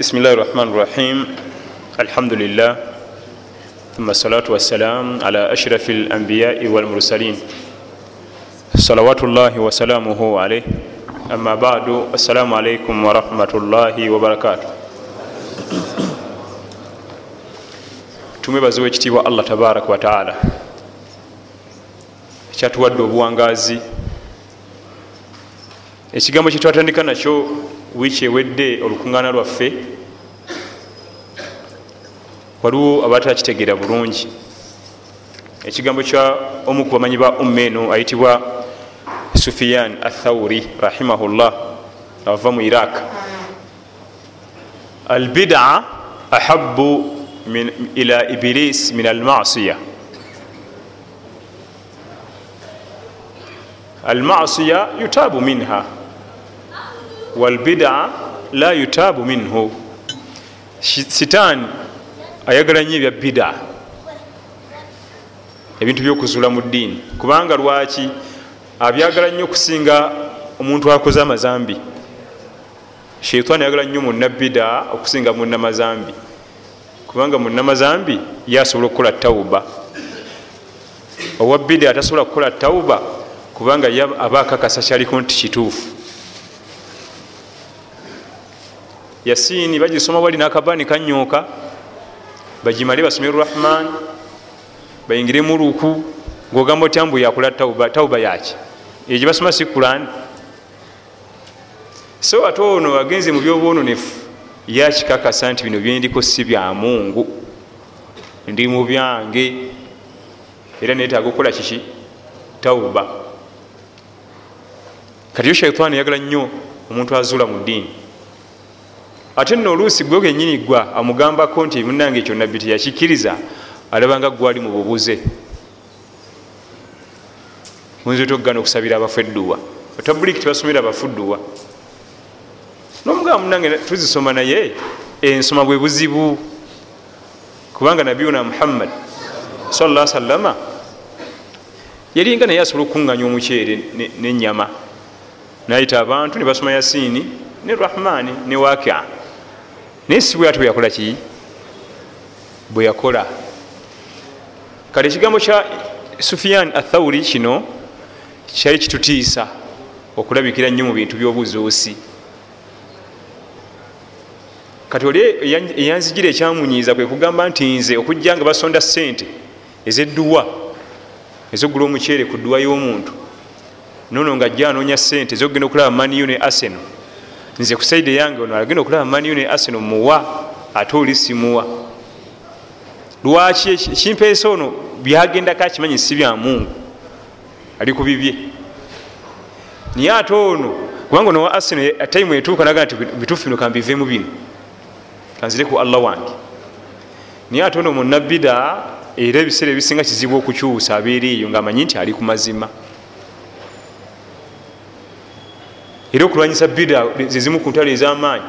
بسم الله الرحمن الرحيم الحمد لله ثم الصلاة والسلام على أشرف الأنبياء والمرسلين صلوات الله وسلامه عليه أما بعد السلام عليكم ورحمة الله وبركاته tumwebaziwa ekitiibwa allah tabaraka wataala ekyatuwadde obuwangazi ekigambo kyetwatandika nakyo wiiki ewedde olukuŋŋaana lwaffe waliwo abatakitegeera bulungi. Ekigambo kya omu ku bamanyi ba umma eno ayitibwa sufiyan athauri rahimahullah ava mu iraq. Albida ahabu ila ibilis min almasiya. Almasiya yutabu minha walbida la yutabu minhu. Sitaani ayagala nnyo ebya bida ebintu byokuzula mu ddiini. Kubanga lwaki? Abyagala nnyo okusinga omuntu akoze amazambi. Sheitaani ayagala nnyo munnabida okusinga munnamazambi kubanga munnamazambi ye asobola okukola tawuba. Owa bida atasobola kukola tawuba kubanga aba akakasa kyaliko nti kituufu yasiini bagisoma wali nakabani kanyooka bagimale basome rahman bayingiremu luku ngaogamba otya mbu yakula tawuba yaki eyo gyebasoma si kurani so ate ono agenze mu byobwononefu yakikakasa nti bino byendiko si bya mungu. Ndi mu byange era neetaaga okukola kiki? Tawuba kati yo shaitaani yagala nnyo omuntu azula mu ddiini ate nno oluusi gwe kenyini gwa amugambako nti munange ekyo nabbi teyakikkiriza alabanga gwali mu bubuze. Oyinza otogana okusabira abafu edduwa otabuliki tebasomera abafu dduwa nomugamba munange tuzisoma naye ensoma bwe buzibu. Kubanga nabiyuna muhammad salla sallama yalinga naye asobola okukuŋŋanya omukyere nenyama nayita abantu nebasoma yasiini ne rahmani ne wakia naye si bwe ati bweyakola ki? Bwe yakola. Kale ekigambo kya sufiyan athauri kino kyali kitutiisa okulabikira nnyo mu bintu by'obuzuusi. Kati oli eyanzigira ekyamunyiiza kwe kugamba nti nze okujja nga basonda sente ezedduwa ezogula omukyere ku dduwa y'omuntu. Nono nga ajja anoonya sente ezokugenda okulaba maniyo ne aseno nze ku saidi eyange ono agenda okulaba maniyo ne aseno muwa ate oli simuwa lwaki ekimpeesa ono byagendako akimanyi si bya mungu? Ali ku bibye. Naye ate ono kubanga ono wa aseno taimu etuuka naga nti bituufu bino kambivemu bino. Kanzire ku allah wange. Naye ate ono munabida era ebiseera ebisinga kizibu okukyusa abeera eyo ngaamanyi nti ali ku mazima era okulwanyisa bida zezimu ku ntalo ez'amaanyi.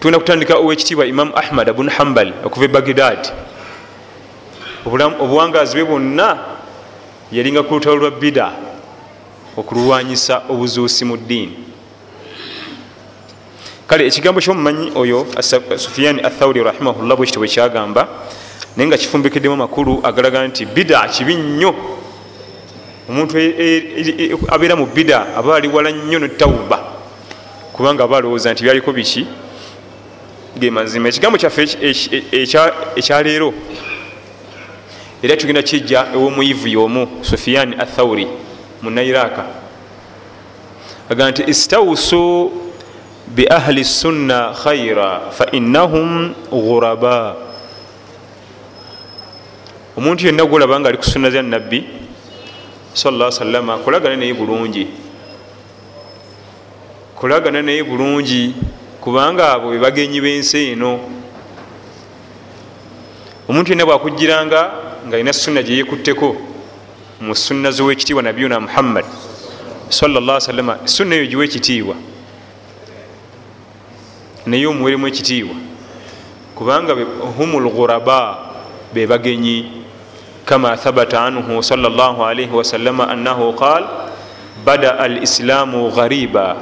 Tugenda kutandika owekitiibwa imamu ahmad abun hambal okuva e bagdad obuwangazi bwe bwonna yalinga ku lutalo lwa bida okulwanyisa obuzuusi mu ddiini. Kale ekigambo kyomumanyi oyo sufiyani athauri rahimahullah bwekito bwekyagamba naye nga kifumbikiddemu amakulu agalaga nti bida kibi nnyo omuntu abeera mu bida aba ali wala nnyo netawuba kubanga aba alowooza nti byaliko biki? Ge mazima. Ekigambo kyaffe ekyaleero era tugenda kijja ew'omuyivu y'omu sufiyani athauri munairaka aga nti istawusu biahli sunna khaira fainahum ghuraba. Omuntu yenna gwolaba nga ali ku sunna za nabbi sala salama kolagana naye bulungi. Kolagana naye bulungi kubanga abo bebagenyi b'ensi eno. Omuntu yenna bwakugiranga nga alina sunna gyeyekutteko mu sunna zowekitiibwa nabiyuna muhammad salla salama sunna eyo giwa ekitiibwa. Naye omuweremu ekitiibwa. Kubanga hum lghuraba bebagenyi kama thabata anhu salllah alaihi wasallama annahu qal bada al islaamu ghariba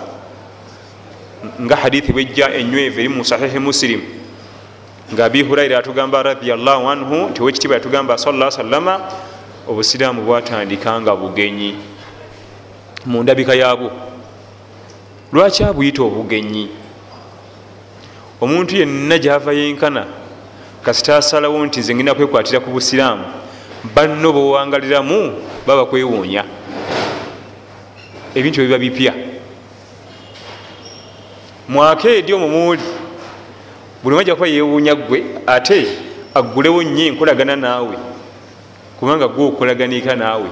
nga hadithi bwejja enywevu eri mu sahihi muslim. Nga abi huraira atugamba radiallahu anhu tiwekitiibwa yatugamba sala salama obusiraamu bwatandika nga bugenyi. Mu ndabika yaabwo lwaki abuyita obugenyi? Omuntu yenna gyava yenkana kasita asalawo nti nze ngenda kwekwatira ku busiraamu banno bowangaliramu baba kwewuunya. Ebintu ebiba bipya. Mwaka edi omwo muuli. Buli mwajja kuba yewuunya gwe ate aggulewo nnyo enkolagana naawe kubanga gwe okolaganika naawe.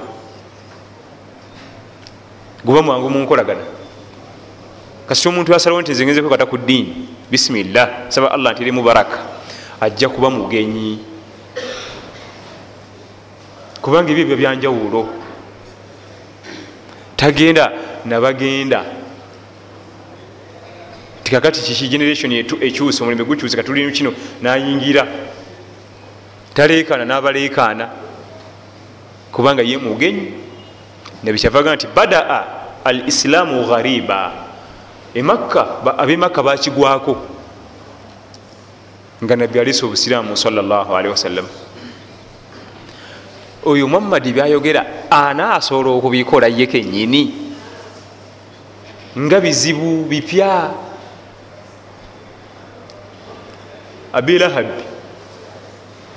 Guba mwangu mu nkolagana. Kasita omuntu asalawo nti nzengeze kwekata ku ddiini bisimillah saba allah nti eri mubaraka ajja kuba mugenyi kubanga ebyo ebyo byanjawulo tagenda nabagenda. Tikakati kiki generation ekyusa omulembe gukyuse katulinu kino nayingira. Talekana nabalekana kubanga ye mugenyi. Nabikyavaga nti badaa al islaamu ghariba. Emakka abemakka bakigwako. Nga nabbi alisa obusiraamu salllahalihi wasallam oyo muhammadi byayogera anaasobola okubikola ye kenyini nga bizibu bipya. Abilahabi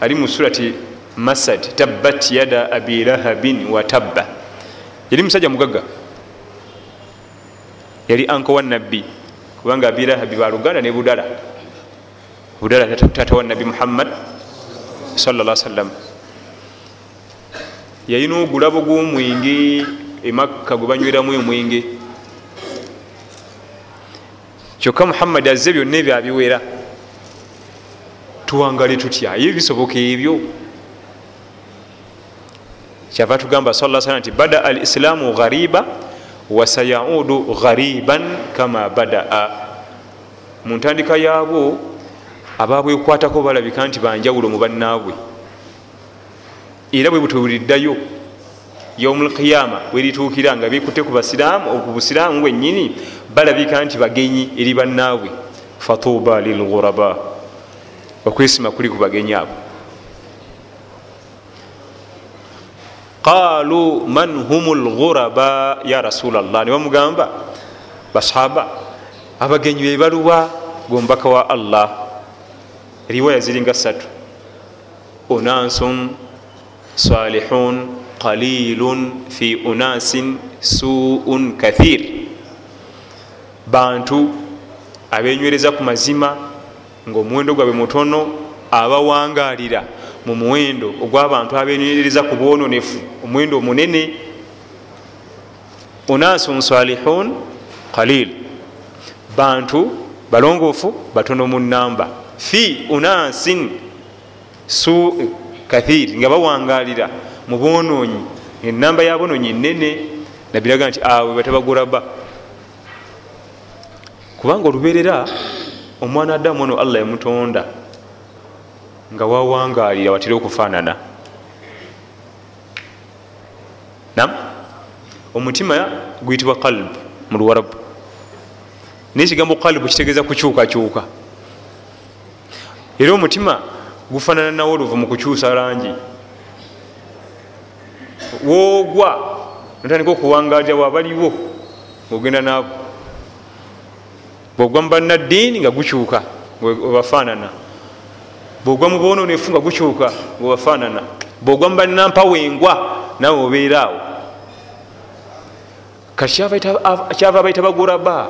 ali mu surati masad tabbat yada abilahabin watabba yali musajja mugagga. Yali anko wa nabbi kubanga abilahabi baluganda ne budala. Budala tata wa nabbi muhammad salla sallam yalina ogulabo gwomwenge emakka gwe banyweramu omwenge. Kyokka muhammadi azze byonna ebyo abiwera. Tuwangale tutya? Ye bisoboka ebyo. Kyava tugamba sa salam nti bada al islaamu ghariba wasayaudu ghariban kama badaa mu ntandika yaabwo ababwekwatako balabika nti banjawulo mu bannaabwe era bwe butubuliddayo yaumulqiyama bwerituukira nga bikutte ku basiraamu ku busiraamu bwennyini balabika nti bagenyi eri bannaabwe fatuba lilghuraba okwesima kuli ku bagenyi abo. Qalu man hum lghuraba ya rasulllah ne bamugamba basahaba abagenyi bebaluwa gombaka wa allah. Riwaya ziringa satu unansun salihun qalilun fi unasin suun kathir. Bantu abenywereza ku mazima ngaomuwendo gwabwe mutono abawangalira mu muwendo ogw'abantu abenywereza ku bwononefu omuwendo omunene. Unasun salihun qalil. Bantu balongoofu batono mu namba fi unasin su kathir nga bawangalira mu bwononyi. Enamba yabononyi nene nabiraga nti awe batabaguraba kubanga oluberera omwana adamu ono allah yamutonda nga wawangalira watera okufaanana. Nam omutima guyitibwa kalbu mu luwarabu. Naye ekigambo kalbu kitegeeza kukyukakyuka. Era omutima gufaanana nawo oluvu mu kukyusa langi. Woogwa notandika okuwangalira wabaliwo ngaogenda naabo bwogwa mu bannaddiini nga gukyuka webafaanana bwogwa mu bwononefu nga gukyuka webafaanana bwogwa mu bannampawengwa nawe obeeraawo kakyava abaita baguraba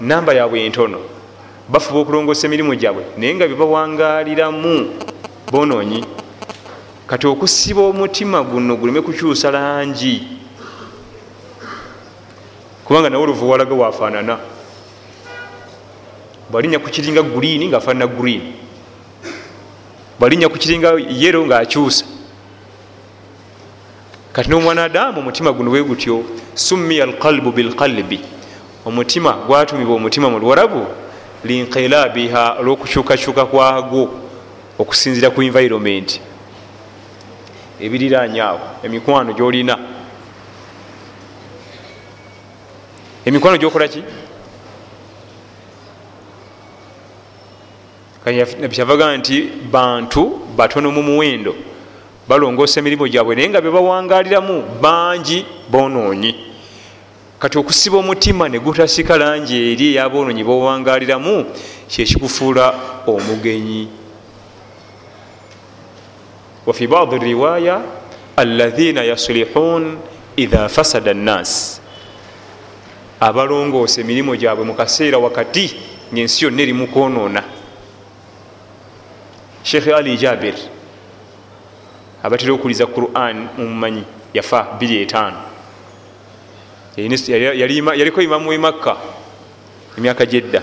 namba yabwe entono. Bafuba okulongosa emirimu gyabwe naye nga byebawangaliramu bononyi. Kati okusiba omutima guno guleme kukyusa langi. Kubanga nawe oluvu walaga wafaanana. Bwalinya kukiringa guliini ngaafaanana guliini bwalinya kukiringa yero ngaakyusa kati nomwanadamu omutima guno bwe gutyo summiya alqalbu bilqalbi. Omutima gwatumibwa omutima mu luwarabu linqilabiha olwokukyukakyuka kwagwo okusinzira ku environment. Ebiriranyaawo emikwano gyolina. Emikwano gyokolaki kyavaga nti bantu batono mu muwendo balongoosa emirimu gyabwe naye nga bebawangaliramu bangi bonoonyi. Kati okusiba omutima ne gutasika langi eri eyabonoonyi bowangaliramu kyekikufuula omugenyi wafi badi riwaya alaina yasulihun idha fasada nnas abalongoosa emirimu gyabwe mu kaseera wakati ngaensi yonna eri mukwonoona sheikh ali jabir abatera okuliza quran mumumanyi yafa 25 yaliko imamu wemakka emyaka gyedda.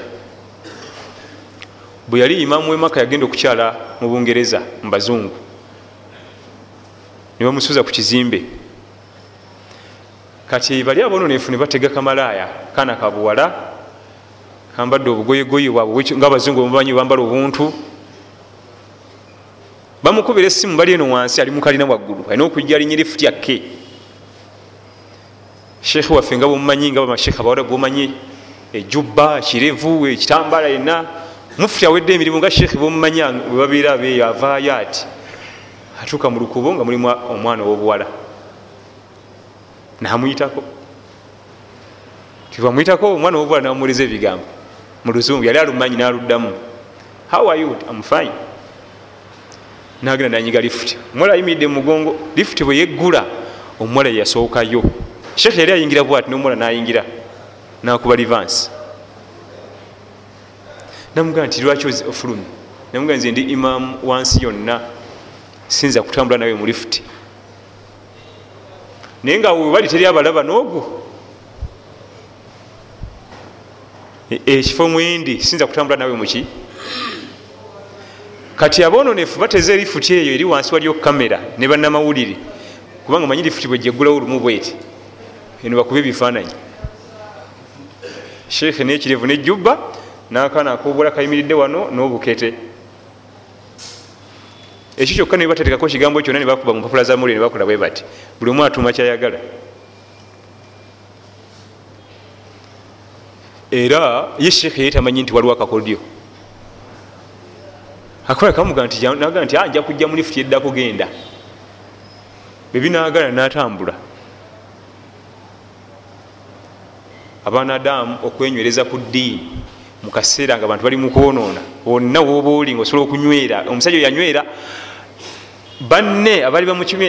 Bwe yali imamu wemakka yagenda okukyala mu bungereza mu bazungu nebamusuuza ku kizimbe. Kati bali abononefu ne batega kamalaaya kaana kabuwala kambadde obugoyegoye bwabwe nga abazungu bamubanyi bambala obuntu. Bamukubira esimu bali eno wansi ali mukalina waggulu alina okwijja alinyira efuti akke sheekhe waffe nga bwomumanyi nga bamashekhe abawala bwomanyi ejubba ekirevu ekitambala yena mufuti awedde emirimu nga sheekhe bwomumanyi webabeera abeeyo avaayo ati atuuka mu lukubo nga mulimu omwana ow'obuwala. Namuyitako. Tibamuyitako omwana ow'obuwala namuwuleza ebigambo. Mu luzungu yali alumanyi naluddamu. How are you? Am fine. Nagenda nanyiga lifuti omuwala ayimiridde mumugongo lifuti bwe yeggula omuwala yeyasookayo sheekh yali ayingira bwati nomuwala nayingira nakuba livansi namugaa nti lwaki ofulumi namugaa nze ndi imamu wansi yonna sinza kutambula nawe mu lifuti naye nga webali teri abalaba n'ogwo. Ekifo e, mwendi sinza kutambula nawe muki kati abononefu bateze lifuti eyo eri wansi waliyo kamera ne bannamawulire kubanga manyi lifuti bwejeggulawo olumu bweti. Eno bakuba ebifaananyi. Sheekhe nekirevu nejubba nakaana akobula kayimiridde wano n'obukete ekyo kyokka nebatetekako ekigambo kyonna nebakuba mu mpapula za mawulire nebakola bwe bati buli omu atuuma kyayagala. Era ye sheekhe ye tamanyi nti waliwo akakodyo. Akola kamuga ntiaga nti nja kujja mu lifuti edda kugenda. Bebinagala natambula. Abanadamu okwenywereza ku ddiini mukaseera nga abantu bali mukwonoona wonna woba oli nga osobola okunywera omusajja yanywera banne abali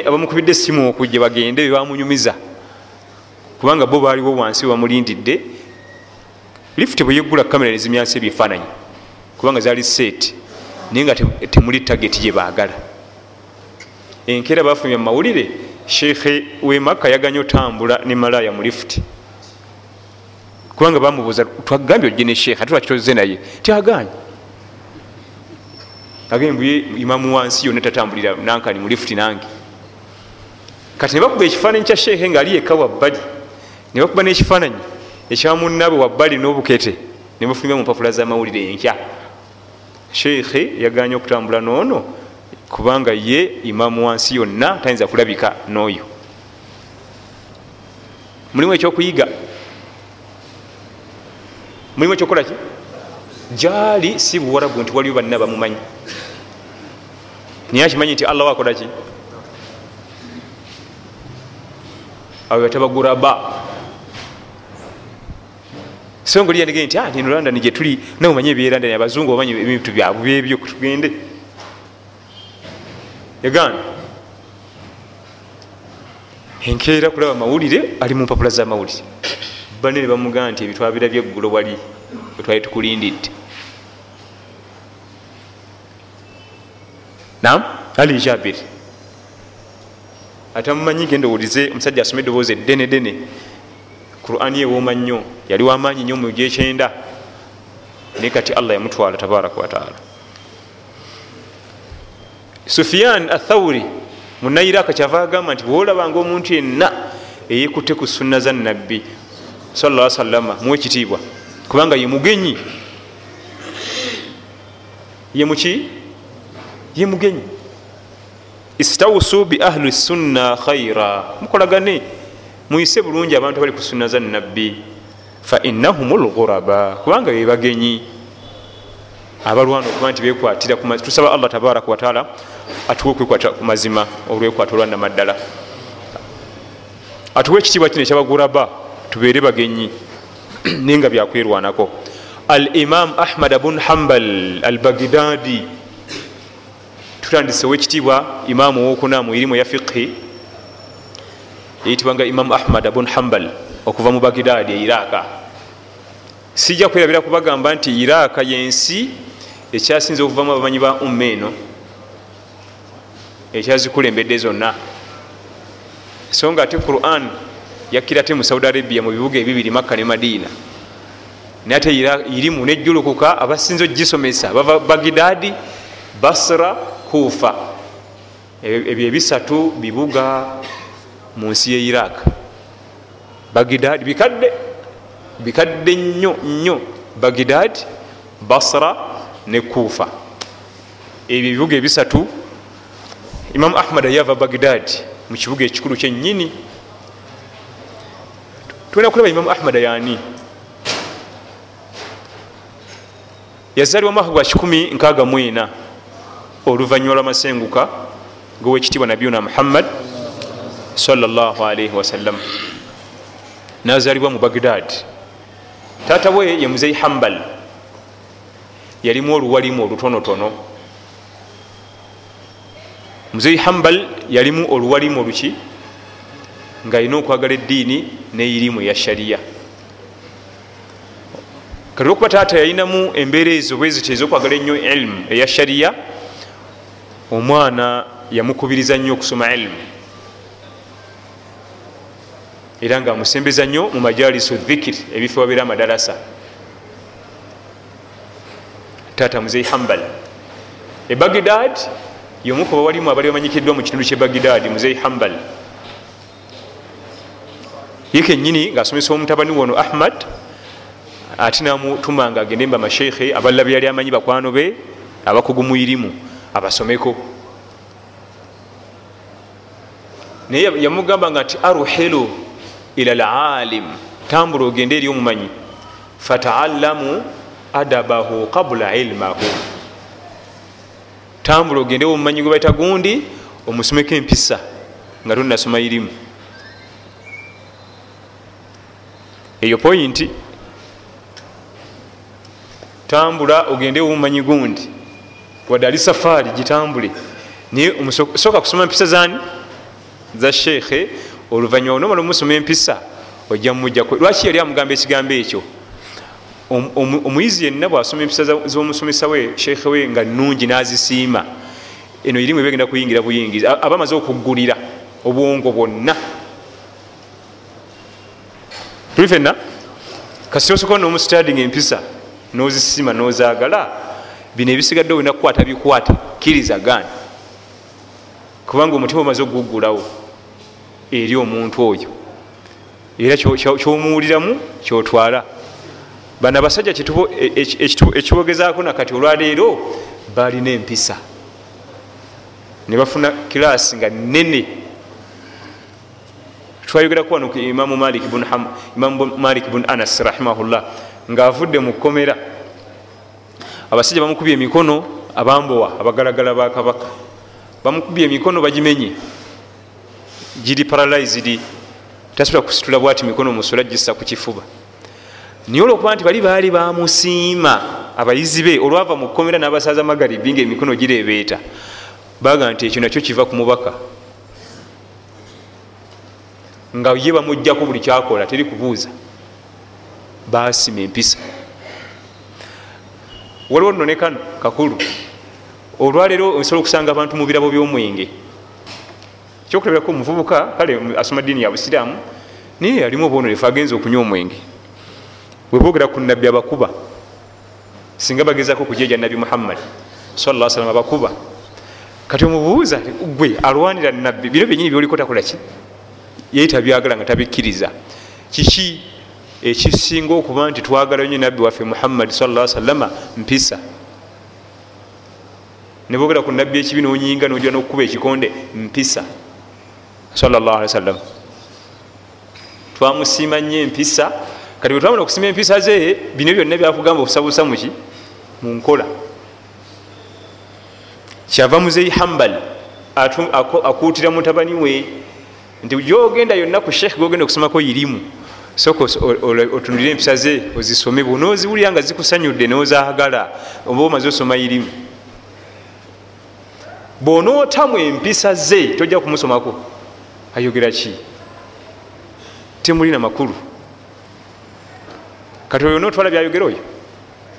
abamukubidde esimu okujja bagende bebamunyumiza kubanga bo baaliwo wansi webamulindidde lifuti bweyeggula kamera nezimyansi ebifaananyi kubanga zaali seeti naye nga temuli tageti gyebaagala enkeera bafulumya mumawulire sheekhe wemakka yaganye otambula ne malaya mu lifuti kubanga bamubuuza twagambye ojje ne sheekhe ate lwakitoze naye? Tyaganye agembye imamu wansi yonna tatambulira nankani mu lifuti nange. Kati ne bakuba ekifaananyi kya sheekhe ngaali yekka wabbali ne bakuba n'ekifaananyi ekyamunnabe wabbali n'obukete ne bafulumya mu mpapula z'amawulire enkya. Sheekhe yaganye okutambula noono kubanga ye imamu wansi yonna tayinza kulabika n'oyo. Mulimu ekyokuyiga? Mulimu ekyokukolaki gyali si buwaragu nti waliwo banna bamumanyi naye akimanyi nti allah wakolaki abo batabaguraba so nga oliyandige nti nino london gyetuli nawe omanyi ebyerondon abazungu bamanyi ebintu byabwe byebyo tugende. Yagana enkeera kulaba mawulire ali mu mpapula zamawulire bane ne bamugaa nti ebitwabira byeggulo wali wetwali tukulindidde nam ali jabiri atamumanyi genda owulize omusajja asoma eddoboozi eddene dene qurani ewooma nnyo yali wamaanyi nnyo mu gyekyenda naye kati allah yamutwala tabaraka wataala sufiyan athawuri munayiraka kyava agamba nti bwolabanga omuntu yenna eyekutte ku sunna za nabbi salla salama muwe ekitiibwa kubanga ye mugenyi. Ye muki? Ye mugenyi. Istausu bi ahli sunna khaira mukolagane muyise bulungi abantu abali ku sunna za nabbi fa innahum lghuraba kubanga be bagenyi. Abalwana okuba nti bekwatira tusaba allah tabaraka wataala atuwe okwekwata ku mazima olwekwata olwannamaddala atuwe ekitiibwa kino ekyabaguraba tubeere bagenyi naye nga byakwerwanako al imam ahmad bun hambal al bagdadi tutandisewo ekitiibwa imamu owokuna mu irimu ya fiqhi eyitibwanga imamu ahmad bun hambal okuva mu bagdadi e iraka sijja kwerabira kubagamba nti iraka yensi ekyasinza okuvamu abamanyi ba umma eno ekyazikulembedde zonna. So nga ate quran yakkira te mu saudi arabia mu bibuga ebibiri makka ne madiina naye ate irimu nejjulukuka abasinza ogisomesa bava bagidadi basra kufa. Ebyo ebisatu bibuga mu nsi ye iraq. Bagidadi bikadde bikadde nnyo nnyo. Bagidadi basra ne kufa. Ebyo ebibuga ebisatu imamu ahmad ayava bagidadi mu kibuga ekikulu kyenyini tulina kulaba imamu ahmad yani yazalibwa mwaka gwa 164 oluvanyuma lwamasenguka gowekitiibwa nabiyuna muhammad salllahalaihi wasallam nazalibwa mu bagdad taata we ye muzei hambal. Yalimu oluwalimu olutonotono. Muzei hambal yalimu oluwalimu oluki nga alina okwagala eddiini neirimu ya shariya kati olwokuba taata yalinamu embeera ezo bweziti ezokwagala ennyo ilimu eya shariya omwana yamukubiriza nnyo okusoma ilimu era nga amusembeza nnyo mu majalisu dhikiri ebifo wabeera amadalasa taata muzei hambal. E bagdad yomuku bawalimu abali bamanyikiddwa mu kitundu kye bagdad muzei hambal ye kenyini ngaasomesa omutabani wono ahmad ate namutuma nga agende mba masheikhe abalala be yali amanyi bakwano be abakugu muirimu abasomeko. Naye yamugamba nga nti aruhilu ila lalim tambula ogende eri omumanyi. Fataallamu adabahu qabula ilmahu. Tambula ogende omumanyi gwe baita gundi omusomeko empisa nga tonasoma irimu eyo pointi tambula ogende omumanyi gundi. Wadde ali safaari gitambule. Naye sooka kusoma empisa zani za sheekhe oluvanyuma onomala omusoma empisa ojja mumujjako lwaki yali amugamba ekigambo ekyo? Omuyizi yenna bwasoma empisa zomusomesa we sheekhe we nga nungi nazisiima. Eno irimu ebagenda kuyingira buyingizi aba amaze okugulira obwongo bwonna tuli fenna kasi osoka nomusitading empisa nozisima nozagala bino ebisigadde olina kukwata bikwate kkiriza gani? Kubanga omutima omaze okugugulawo eri omuntu oyo. Era kyomuwuliramu kyotwala. Bano abasajja ekibogezaako nakati olwaleero balina empisa. Ne bafuna kirasi nga nene twayogerako wano ku imamu malik bun anas rahimahullah ngaavudde mu kkomera. Abasajja bamukubye emikono abambowa abagalagala ba kabaka. Bamukubye emikono bagimenye. Giri paralysed tasobola kusitula bwati mikono musula gissa ku kifuba. Naye olwokuba nti bali baali bamusiima abayizi be olwava mu kkomera n'abasaza magaribi nga emikono girebeeta baga nti ekyo nakyo kiva ku mubaka nga ye bamugjako buli kyakola teri kubuuza. Basima empisa. Waliwo nno ne kano kakulu. Olwaleero osobola okusanga abantu mu birabo by'omwenge. Kyokulabirako omuvubuka kale asoma ddiini ya busiraamu naye alimu obwononefu agenza okunywa omwenge. Webogera ku nabbi abakuba singa bagezako okujeja nabbi muhammad sala salam abakuba. Kati omubuuza gwe alwanira nabbi bino byenyini byoliko takolaki ye tabyagala nga tabikkiriza. Kiki ekisinga okuba nti twagala nyo nabbi waffe muhammadi sala salama mpisa? Nebogera ku nabbi ekibi nonyinga nojira nokukuba ekikonde mpisa. Sawasalam twamusiima nnyo empisa. Kati bwe twamala okusiima empisa ze bino byonna byakugamba obusabusa muki munkola kyava muzeyi hambal akuutira mutabani we nti gyogenda yonna ku sheekh gogenda okusomako irimu soka otunulire empisa ze ozisome bwonoziwulira nga zikusanyudde nozagala oba omaze osoma irimu bwonootamu empisa ze tojja kumusomako. Ayogera ki? Temulina makulu. Kati oyo notwala byayogera oyo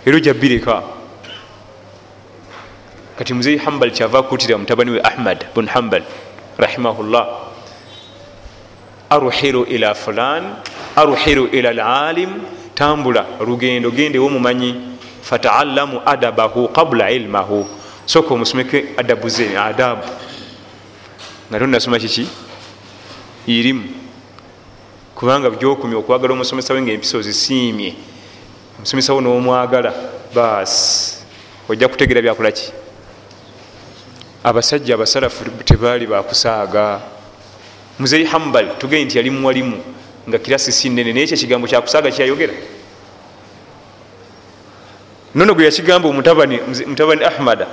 era ojja bireka kati muzeyi hambal kyava akutira mutabani we ahmad bun hambal rahimahullah aruhiru ila fulan aruhiru ila lalim tambula lugendo gendewo mumanyi fataallamu adabahu qabula ilmahu. Soka omusomeke adabu ze adabu. Nga tonasoma kiki? Irimu. Kubanga byokumya okwagala omusomesa we nga empisa ozisiimye omusomesa wo nomwagala baasi ojja kutegeera byakolaki abasajja abasalafu tebaali bakusaaga muzeyi hambal tugee nti yali muwalimu nga kirasi si nene naye ekyo ekigambo kyakusaaga kyayogera. Nono gwe yakigamba mutabani ahmada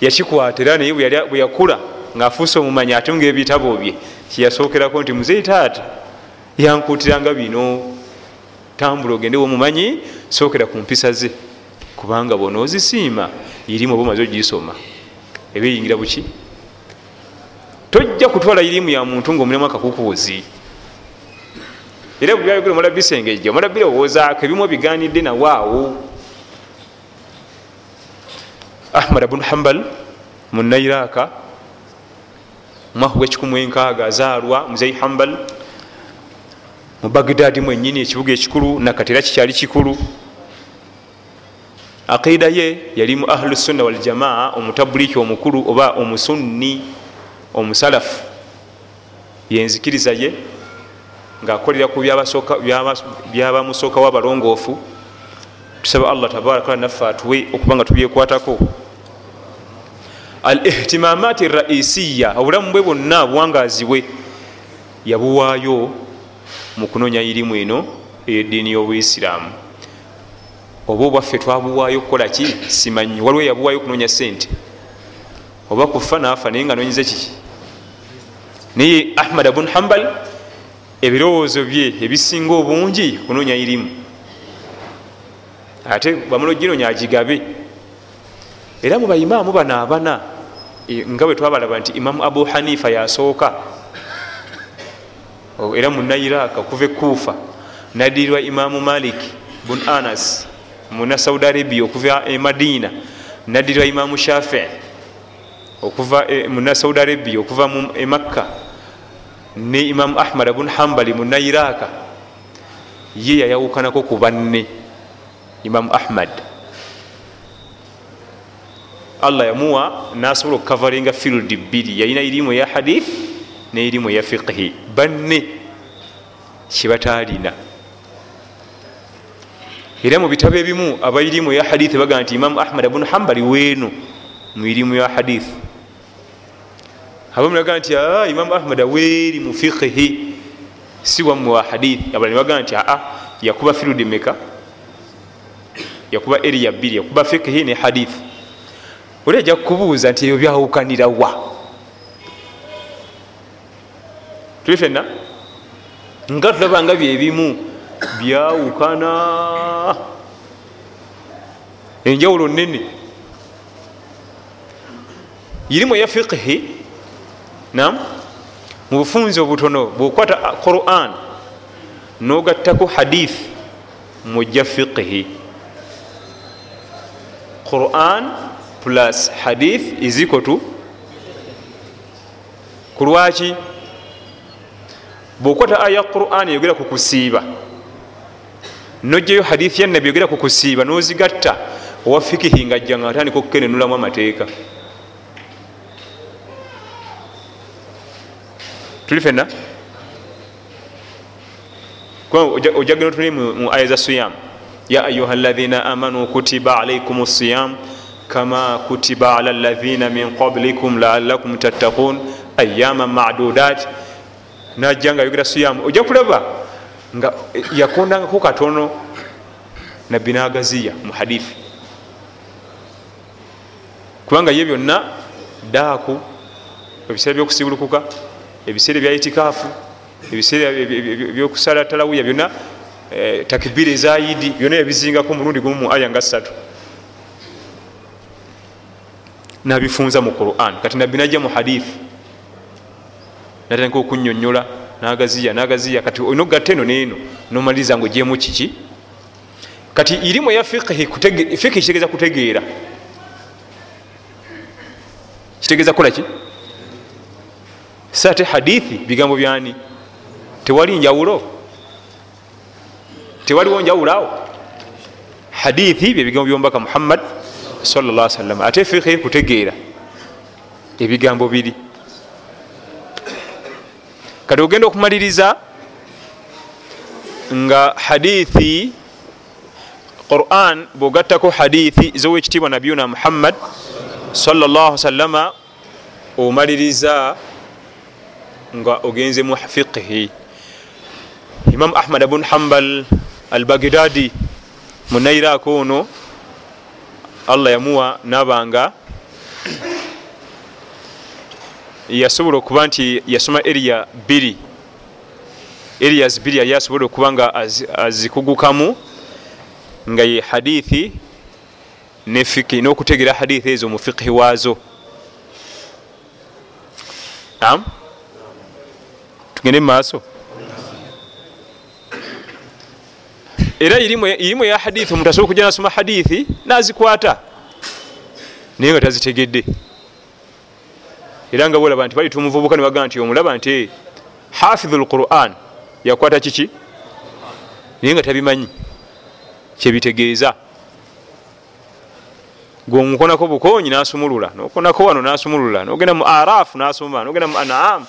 yakikwata era naye bwe yakula ngaafuuse omumanyi atunga ebitabo bye kyeyasookerako nti muzeyi taata yankuutiranga bino tambula ogendewo omumanyi sookera ku mpisa ze. Kubanga bona ozisiima irimu oba omaze ogisoma. Eba eyingira buki tojja kutwala irimu ya muntu ngaomulemu akakukuuzi era bwebyayogera omala bisengejja omala birowoozaako ebimu biganidde nawaawo ahmad bnu hambal munairaka omwaka gwekikumu enkaaga azaalwa muzeyi hambal mu bagdadi mwenyini ekibuga ekikulu nakati era kikyali kikulu. Aqida ye yali mu ahlu sunna waljamaa omutabuliki omukulu oba omusunni omusalafu yenzikiriza ye ngaakolera ku byabamusookawo abalongoofu tusaba allah tabaraka naffe atuwe okuba nga tubyekwatako. Al ihtimamati raisiya obulamu bwe bwonna buwangazi bwe yabuwaayo mu kunonya irimu eno eyeddiini y'obuisiraamu oba obwaffe twabuwaayo kukola ki? Simanyi. Waliwo yabuwaayo okunonya sente oba kufa naafa naye nga nonyize kiki naye ahmad abun hambal ebirowoozo bye ebisinga obungi kunonya irimu. Ate bamuno ginonya agigabe era mu baimaamu bano abana nga bwe twabalaba nti imamu abu hanifa yasooka. Era muna iraq okuva ekuufa nadirirwa imamu malik bun anas muna saudi arabia okuva e madina nadirirwa imamu shafi okuva muna saudi arabia okuva e makka. Ne imamu ahmad bun hambali muna iraq ye yayawukanako ku banne imamu ahmad. Allah yamuwa nasobola okukavaringa field bbiri. Yalina irimu eya hadith neirimu eya fiqhi. Banne kyebataalina era mu bitabo ebimu abairimu eya hadith bagaa nti imamu ahmad abunu hambali weeno mu irimu ya hadith abamu bagaa nti aa imamu ahmad aweeri mu fiqhi si wamme wa hadith. Abalani bagaa nti aa yakuba field meka yakuba eriya bbiri yakuba fiqhi ne hadith. Oli ajja kukubuuza nti ebyo byawukanira wa? Tuli fenna nga tulabanga byebimu byawukana. Enjawulo nene irimu eya fiqhi nam mu bufunzi obutono bwokwata quran nogattako hadith mujja fiqhi. Quran plus hadith izikotu kulwaki bwokwata aya quran eyogera ku kusiiba nojjayo hadithi yannabi yogera ku kusiiba nozigatta owa fikihi nga jja nga atandika okukenenulamu amateeka tuli fenna ojagenda otuli mu aya za siyamu ya ayuha alaina amanu kutiba alaikum siyam kama kutiba ala alaina min qablikum laalakum tattakun ayama madudat. Najja nga ayogera siyamu ojja kulaba nga yakondangako katono nabbi nagaziya mu hadithi kubanga ye byonna daaku ebiseera byokusibulukuka ebiseera ebya itikaafu ebiseera byokusala talawiya byonna eh, takibiri ezayidi byonna yabizingako mulundi gumu mu aya nga ssatu. Nabifunza mu quran. Kati nabbi najja mu hadithi natandika okunyonyola nagaziya nagaziya. Kati olina okugatta eno neeno nomaliriza nga ogyemu kiki? Kati irimu eya fiqhi kitegeeza kutegeera. Kitegeeza kukolaki sa te hadithi bigambo byani tewali njawulo? Tewaliwo njawulo awo hadithi byebigambo byomubaka muhammad salla salam ate fiqhi kutegeera ebigambo biri kati ogenda okumaliriza nga hadithi quran bwogattako hadithi zowekitiibwa nabiyuna muhammad salllah salama omaliriza nga ogenze mu fiqhi. Imamu ahmad bun hambal al bagdadi munairako ono allah yamuwa nabanga yasobola okuba nti yasoma eriya biri erias biri yali asobola okuba nga azikugukamu nga ye hadithi ne fiki n'okutegera hadithi ezo mu fiqhi waazo tugende mumaaso era irimu ya hadithi omuntu asobola okuja nasoma hadithi nazikwata. Naye nga tazitegedde. Era nga bolaba nti balita omuvubuka niwagaa nti omulaba nti hafidhu lquran yakwata kiki? Naye nga tabimanyi kyebitegeeza gweomukonako bukonyi nasumulula nokonako wano nasumulula nogenda mu arafu nasoma nogenda mu anaamu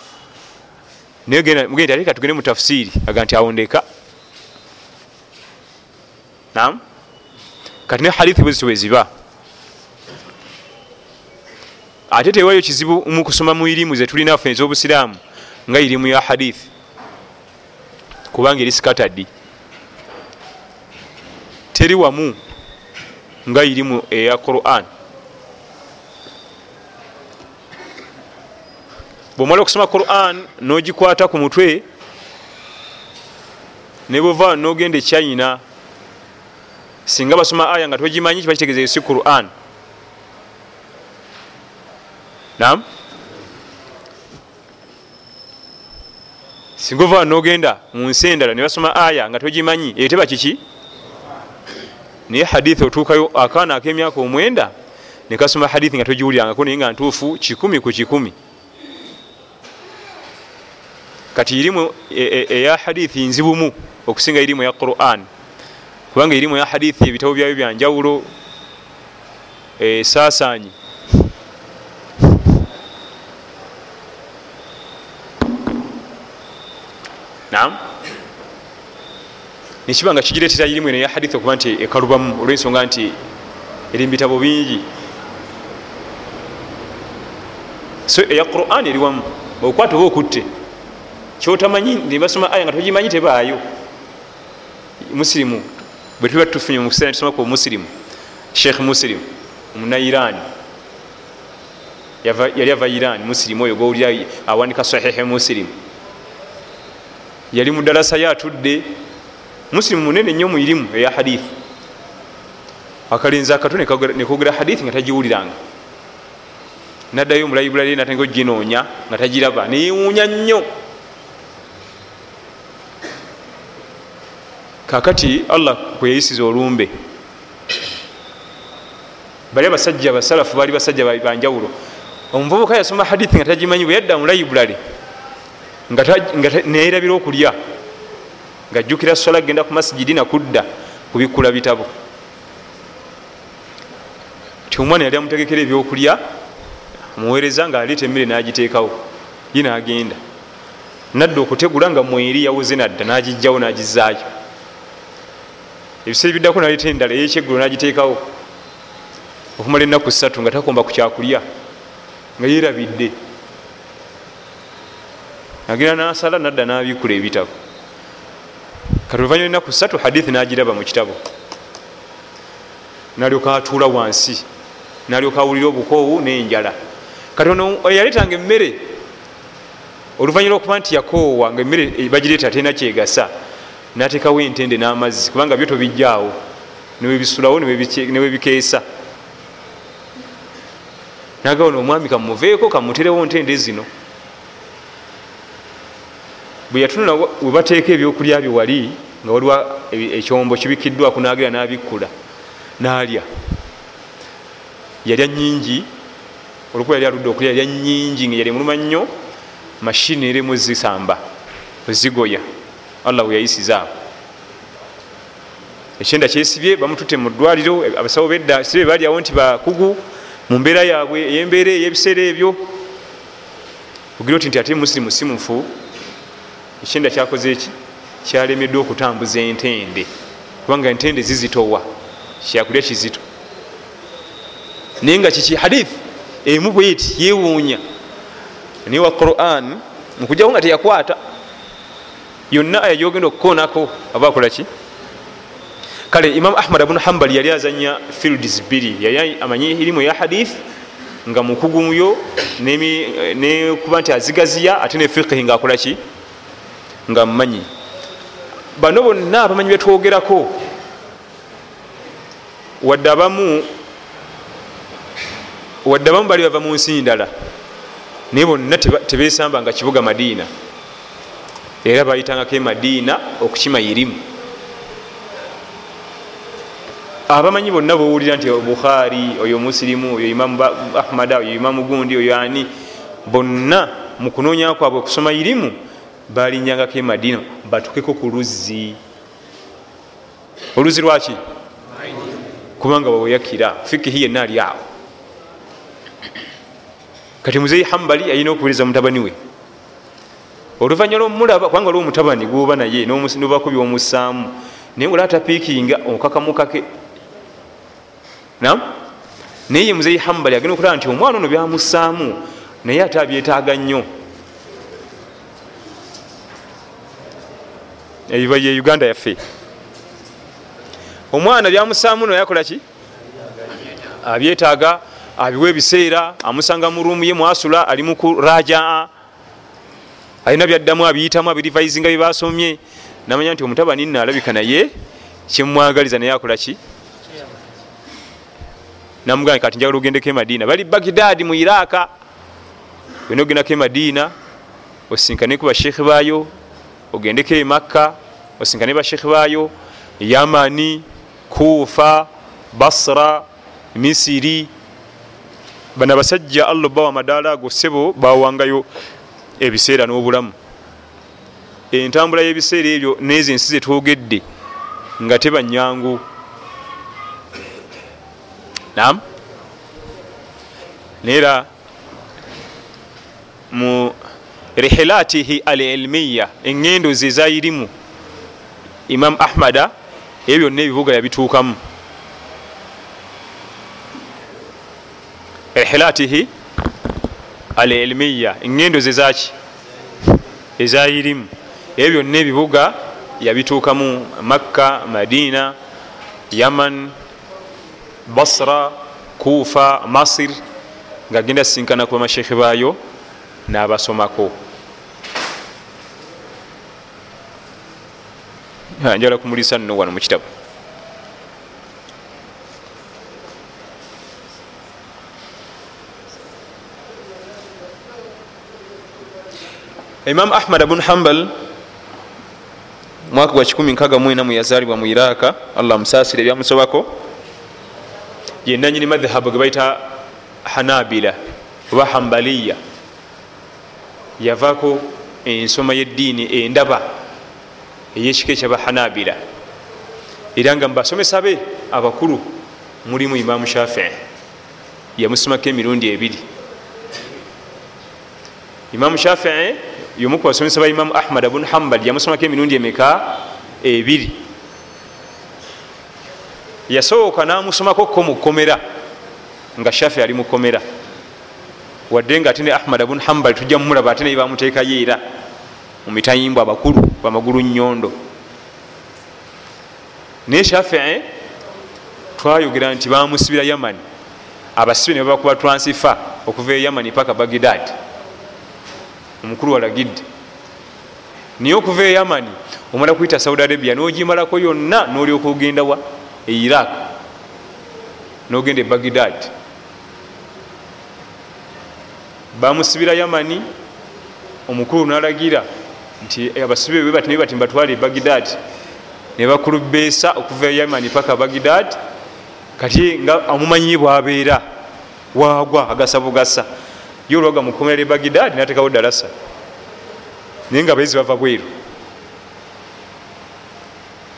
nayegenda ate katugende mu tafusiiri aga nti awondeka nam kati ne hadithi bwezito bweziba ate tewaliyo kizibu mukusoma mu irimu zetulinafe ezobusiraamu nga irimu ya hadithi. Kubanga eri sikatadi teri wamu nga irimu eya quran bwomala okusoma quran nogikwata ku mutwe nebwova nogenda ekyayina singa basoma aya nga togimanyi kiba kitegeeza esi quran. Nam singa ova nogenda mu nsi endala nebasoma aya nga togimanyi eteba kiki? Naye hadithi otuukayo akaana ak'emyaka omwenda nekasoma hadithi nga togiwulirangako naye nga ntuufu kikumi ku kikumi kati irimu eya hadithi nzibumu okusinga irimu ya quran. Kubanga irimu ya hadithi ebitabo byayo byanjawulo esaasaanyi nam nekiba nga kigiretera irimu eno eya hadithi okuba nti ekalubamu olwensonga nti eri mubitabo bingi. So eya quran eri wamu okwata oba okutte kyotamanyi nibasoma aya nga togimanyi tebaayo. Musirimu bwe tuba tufunye mukiseera nitusomaku omusirimu sheikh musirimu omuna iran yali ava iran musirimu oyo gowulira awandika sahihi musirimu. Yali mudalasa ye atudde musirimu munene nnyo muirimu eya hadithi akalenzi akato nekogera hadithi nga tagiwuliranga. Naddayo omulaibulali natandika oginoonya nga tagiraba neyewuunya nnyo kakati allah kweyayisiza olumbe. Bali abasajja basalafu baali basajja banjawulo omuvubuka yasoma hadithi nga tagimanyi bwe yadda mulaibulale neyerabira okulya ngaajjukira sola genda ku masigidi nakudda kubikkula bitabo. Ti omwana yali amutegekera ebyokulya muweereza nga aleeta emmere nagiteekawo ye nagenda. Nadda okutegula nga mweri yawoze nadda nagijjawo nagizaayo ebiseera ebiddako naleeta endala eyekyeggulo nagiteekawo. Okumala ennaku ssatu nga takomba ku kyakulya nga yerabidde agenda nasala nadda nabikula ebitabo. Kati oluvanyuma enaku ssatu hadithi nagiraba mu kitabo. Nalyoka atuula wansi nalyoka awulira obukoowu nenjala. Kati ono yaletanga emmere oluvanyuma lwokuba nti yakoowa nga emmere bagireeta terina kyegasa natekawo entende n'amazzi kubanga byo tobijjaawo. Newebisulawo newebikeesa nagawona omwami kamuveeko kamuterewo ntende zino. Bwe yatunula webateeka ebyokulya bye wali nga waliwo ekyombo kibikiddwaku nagira nabikkula nalya. Yalya nyingi olwokuba yali aludde okulya yalya nyingi nga yali muluma nnyo mashini erimu zisamba ozigoya allah weyayisizaawo ekyenda kyesibye bamutute mu ddwaliro abasawo bedda sibe balyawo nti bakugu mu mbeera yaabwe eyembeera eyebiseera ebyo. Ogira oti nti ate musilimu simufu ekyenda kyakoze eki kyalemeddwa okutambuza entende. Kubanga entende zizitowa kyakulya kizito. Naye nga kiki? Hadith emu bweti yewuunya naye wa quran mukujjawo nga teyakwata yonna aya gyogenda okukoonako aba akolaki kale imamu ahmad abunu hambali yali azanya fields bbiri. Yali amanyi irimu ya hadith nga mukugumuyo nekuba nti azigaziya ate ne fiqihi ngaakolaki nga mmanyi. Bano bonna abamanyi betwogerako wadde abamu wadde abamu bali bava mu nsi ndala. Naye bonna tebesamba nga kibuga madiina era bayitangako emadiina okukima irimu. Abamanyi bonna bowulira nti bukhari oyo musirimu oyo imamu ahmada oyo imamu gundi oyo ani bonna mukunoonya kwabwe okusoma irimu balinyangako emadiina batukeko ku luzzi. Oluzzi lwaki kubanga waweyakira fikihi yenna ali awo. Kati muzeyi hambali ayina okuwuliriza mutabani we oluvanyuma lwomulaba kubanga olwo omutabani gwoba naye nobakubi omusaamu naye nga olatapiikinga okakamukake nam naye ye muzeyi hambali agenda okulaba nti omwana ono byamusaamu naye ate abyetaaga nnyo. Ebiba ye uganda yaffe. Omwana byamusaamu no yakolaki abyetaaga abiwa ebiseera amusanga mu ruumu ye mwasula ali mukurajaa alina byaddamu abiyitamu abirivaizinga byebasomye namanya nti omutabani nno alabika naye kyemwagaliza naye akolaki namugamba kati njagala ogendeko emadiina bali bagidadi mu iraka yona ogendako emadiina osinkaneku bashekhe baayo ogendeko emakka osinkane bashekhe baayo yamani kufa basra misiri. Bano abasajja allah bawa amadaala ago sebo bawangayo ebiseera n'obulamu. Entambula y'ebiseera ebyo nezo ensi zetwogedde nga teba nyangu nam naera mu rihilatihi al ilmiya eŋŋendo ze ezayirimu imam ahmada ebyo byonna ebibuga yabituukamu. Rihilatihi al ilmiya eŋŋendo ze zaki ezayirimu. Ebyo byonna ebibuga yabituukamu makka madina yaman basra kufa masir ngaagenda sinkana ku bamashekhe baayo n'abasomako. Njala kumulisa nno wano mukitabu imam ahmad abun hambal mwaka gwa 1 yazalibwa mu iraka allah musasire ebyamusobako yenanyini madhabu gebaita hanabila oba hambaliya yavako ensoma yeddiini endaba eyekika ekyaba hanabila. Era nga mubasomesa be abakulu mulimu imamu shafii yamusomako emirundi ebiri. Imamu shafii yomu kubasomesa ba imamu ahmad abun hambal yamusomako emirundi emeka ebiri? Yasooka namusomako ko mukomera nga shafi ali mukomera wadde nga ate ne ahmad abun hambal tujja mumulaba ate naye bamuteekayo era mumitayimbwa abakulu bamagulu nyondo naye shafii twayogera nti bamusibira yaman. Abasibe ne babakuba transifa okuva e yamani paka bagidad omukulu walagidde naye okuva e yamani omala kuyita saudi arabia nogimalako yonna nolyoka ogenda wa? E iraq nogenda e bagidad bamusibira yamani omukulu nalagira nti abasibe bebati naye bati mbatwala e bagidad nebakulubeesa okuva e yamani paka bagidad kati nga amumanyi bwabeera wagwa agasa bugasa ye olwaga mukomera e bagidad natekawo dalasa naye nga bayizi bava bweru.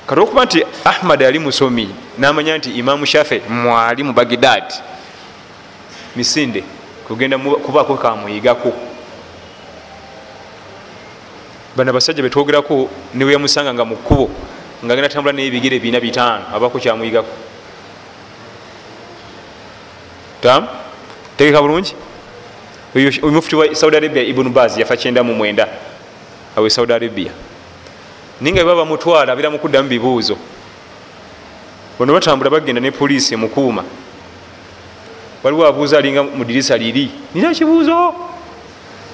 Kati okuba nti ahmad ali musomi namanya nti imamu shafe mwali mu bagidad misinde kugenda kubaako kamuyigako bano abasajja betwogerako neweyamusanga nga mukubo nga genda tambula nebigere bina bitaano abako kyamuyigako tam? Tegeka bulungi omufuti wa saudi arabia ibunu baz yafa kyenda mu mwenda. Awe saudi arabia. Naye nga beba bamutwala abira mukuddamu bibuuzo. Bano batambula bagenda ne poliisi emukuuma waliwo abuuza alinga mu dirisa liri. Nina kibuuzo?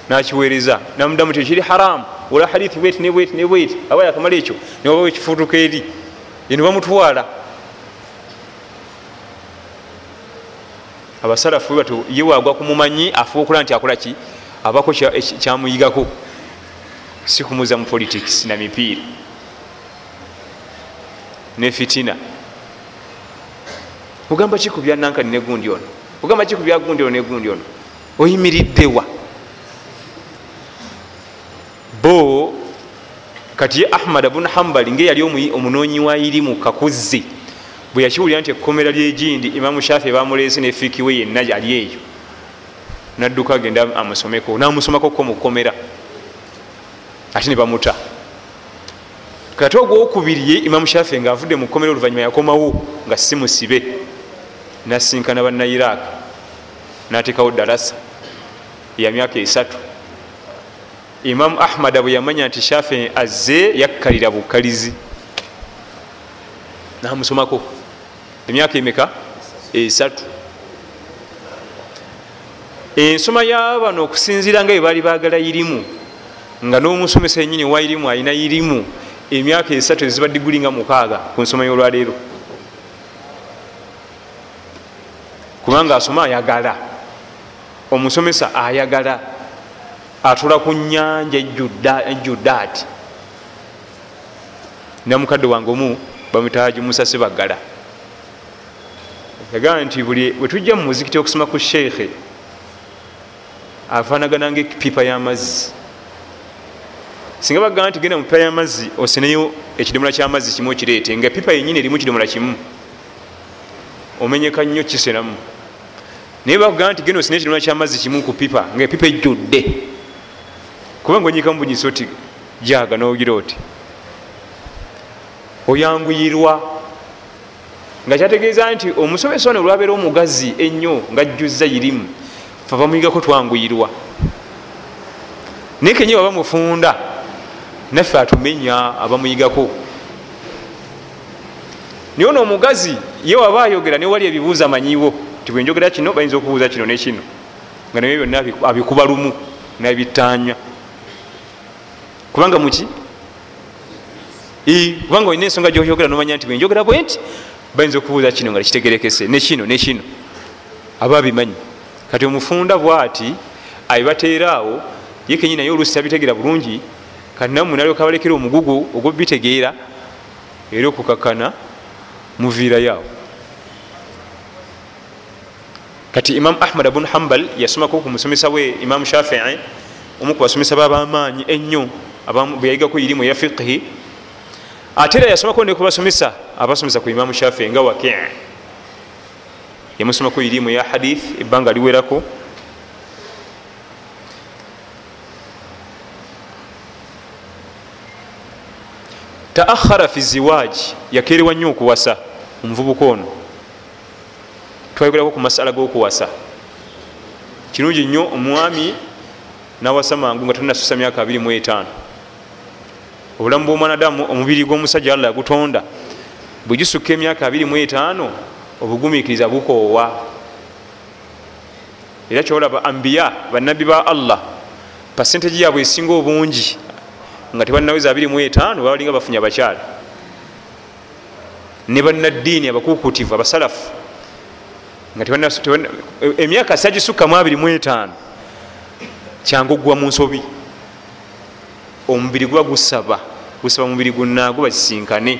Nakiweereza. Namuddamu ti kiri haramu ola hadithi bweti nebweti nebweti aba yakamala ekyo newabawo ekifuutuka eri. Eno bamutwala abasalafu bat ye wagwa kumumanyi afuukula nti akola ki? Abako kyamuyigako. Si kumuza mu politics na mipiira. Ne fitina. Ogamba ki ku byanankani negundi ono? Ogamba ki ku byagundi ono negundi ono? Oyimiriddewa bo kati ye ahmad bun hambali ngeyali omunonyi wa irimu kakuzzi bwe yakiwulira nti ekkomera lyegindi imamu shafi bamulese nefikiwe yenna ali eyo. Nadduka agenda amusomeko namusomako ko mukomera ate nebamuta kati ogwokubiri ye imamu shafi nga avudde mukomera oluvanyuma yakomawo nga si musibe nasinkana banna iraq natekawo darasa ya myaka esatu. Imamu ahmada bwe yamanya nti shafi azze yakkalira bukalizi namusomako emyaka emeka? Esatu. Ensoma yabano okusinzira nga bwebaali bagala irimu nga n'omusomesa enyini wa irimu alina irimu emyaka esatu eziba diguli nga mukaaga ku nsoma y'olwaleero. Kubanga asoma ayagala omusomesa ayagala atula ku nyanja ejjudde ati. Namukadde wange omu bamutaji musase bagala yagamba nti buli bwetujja mu muzikiti okusoma ku sheekhe afanagana nga epipa y'amazzi. Singa bagamba nti genda mu pipa y'amazzi oseneyo ekidomola ky'amazzi kimu okireete nga epipa yenyini erimu kidomola kimu omenyeka nnyo kisenamu naye bakugamba nti genda osine ekidomola ky'amazzi kimu ku pipa nga epipa ejjudde. Kubanga onyika mubunyisa oti jaga nogira oti oyanguyirwa nga kyategeeza nti omusomesa ono olwabeera omugazi ennyo nga ajjuzza irimu fe bamuyigako twanguyirwa. Naye kenye baba mufunda naffe atumenya abamuyigako. Naye ono omugazi ye waba ayogera newali ebibuuzo amanyiwo ti bwenjogera kino bayinza okubuuza kino nekino nga nabyo byonna abikuba lumu nabitanya kubanga muki kubanga olina ensonga gyoyogera nomanya nti bwenjogera bwe nti bayinza okubuuza kino nga tekitegerekese nekino nekino aba abimanyi kati omufunda bwati abibateeraawo ye kenyi naye oluusi tabitegeera bulungi kati nammwe nalyoka balekera omugugu ogwobitegeera era okukakana muviirayoawo kati imamu ahmad bun hambal yasomako ku musomesa we imamu shafii omu kubasomesa babamaanyi ennyo bweyayigako irimu ya fiqhi ate era yasomako nekubasomesa abasomesa ku imamu shafii nga waki yamusomako irimu ya hadith ebbanga liwerako taakhara fi ziwaji yakerewa nnyo okuwasa omuvubuka ono. Twayogerako ku masala g'okuwasa. Kirungi nnyo omwami nawasa mangu nga tanasusa myaka 25 obulamu bwomwanadamu omubiri gw'omusajja allah yagutonda bwe-gisukka emyaka 25 obugumikiriza bukoowa. Era kyolaba ambiya bannabbi ba allah pasentegi yabwe esinga obungi nga tebalinaweza 25 babalinga bafunye abakyala. Ne bannaddiini abakukutivu abasalafu nga emyaka sagisukkamu 25 kyangu ogwa mu nsobi. Omubiri guba gusaba gusaba mubiri gunaago bakisinkane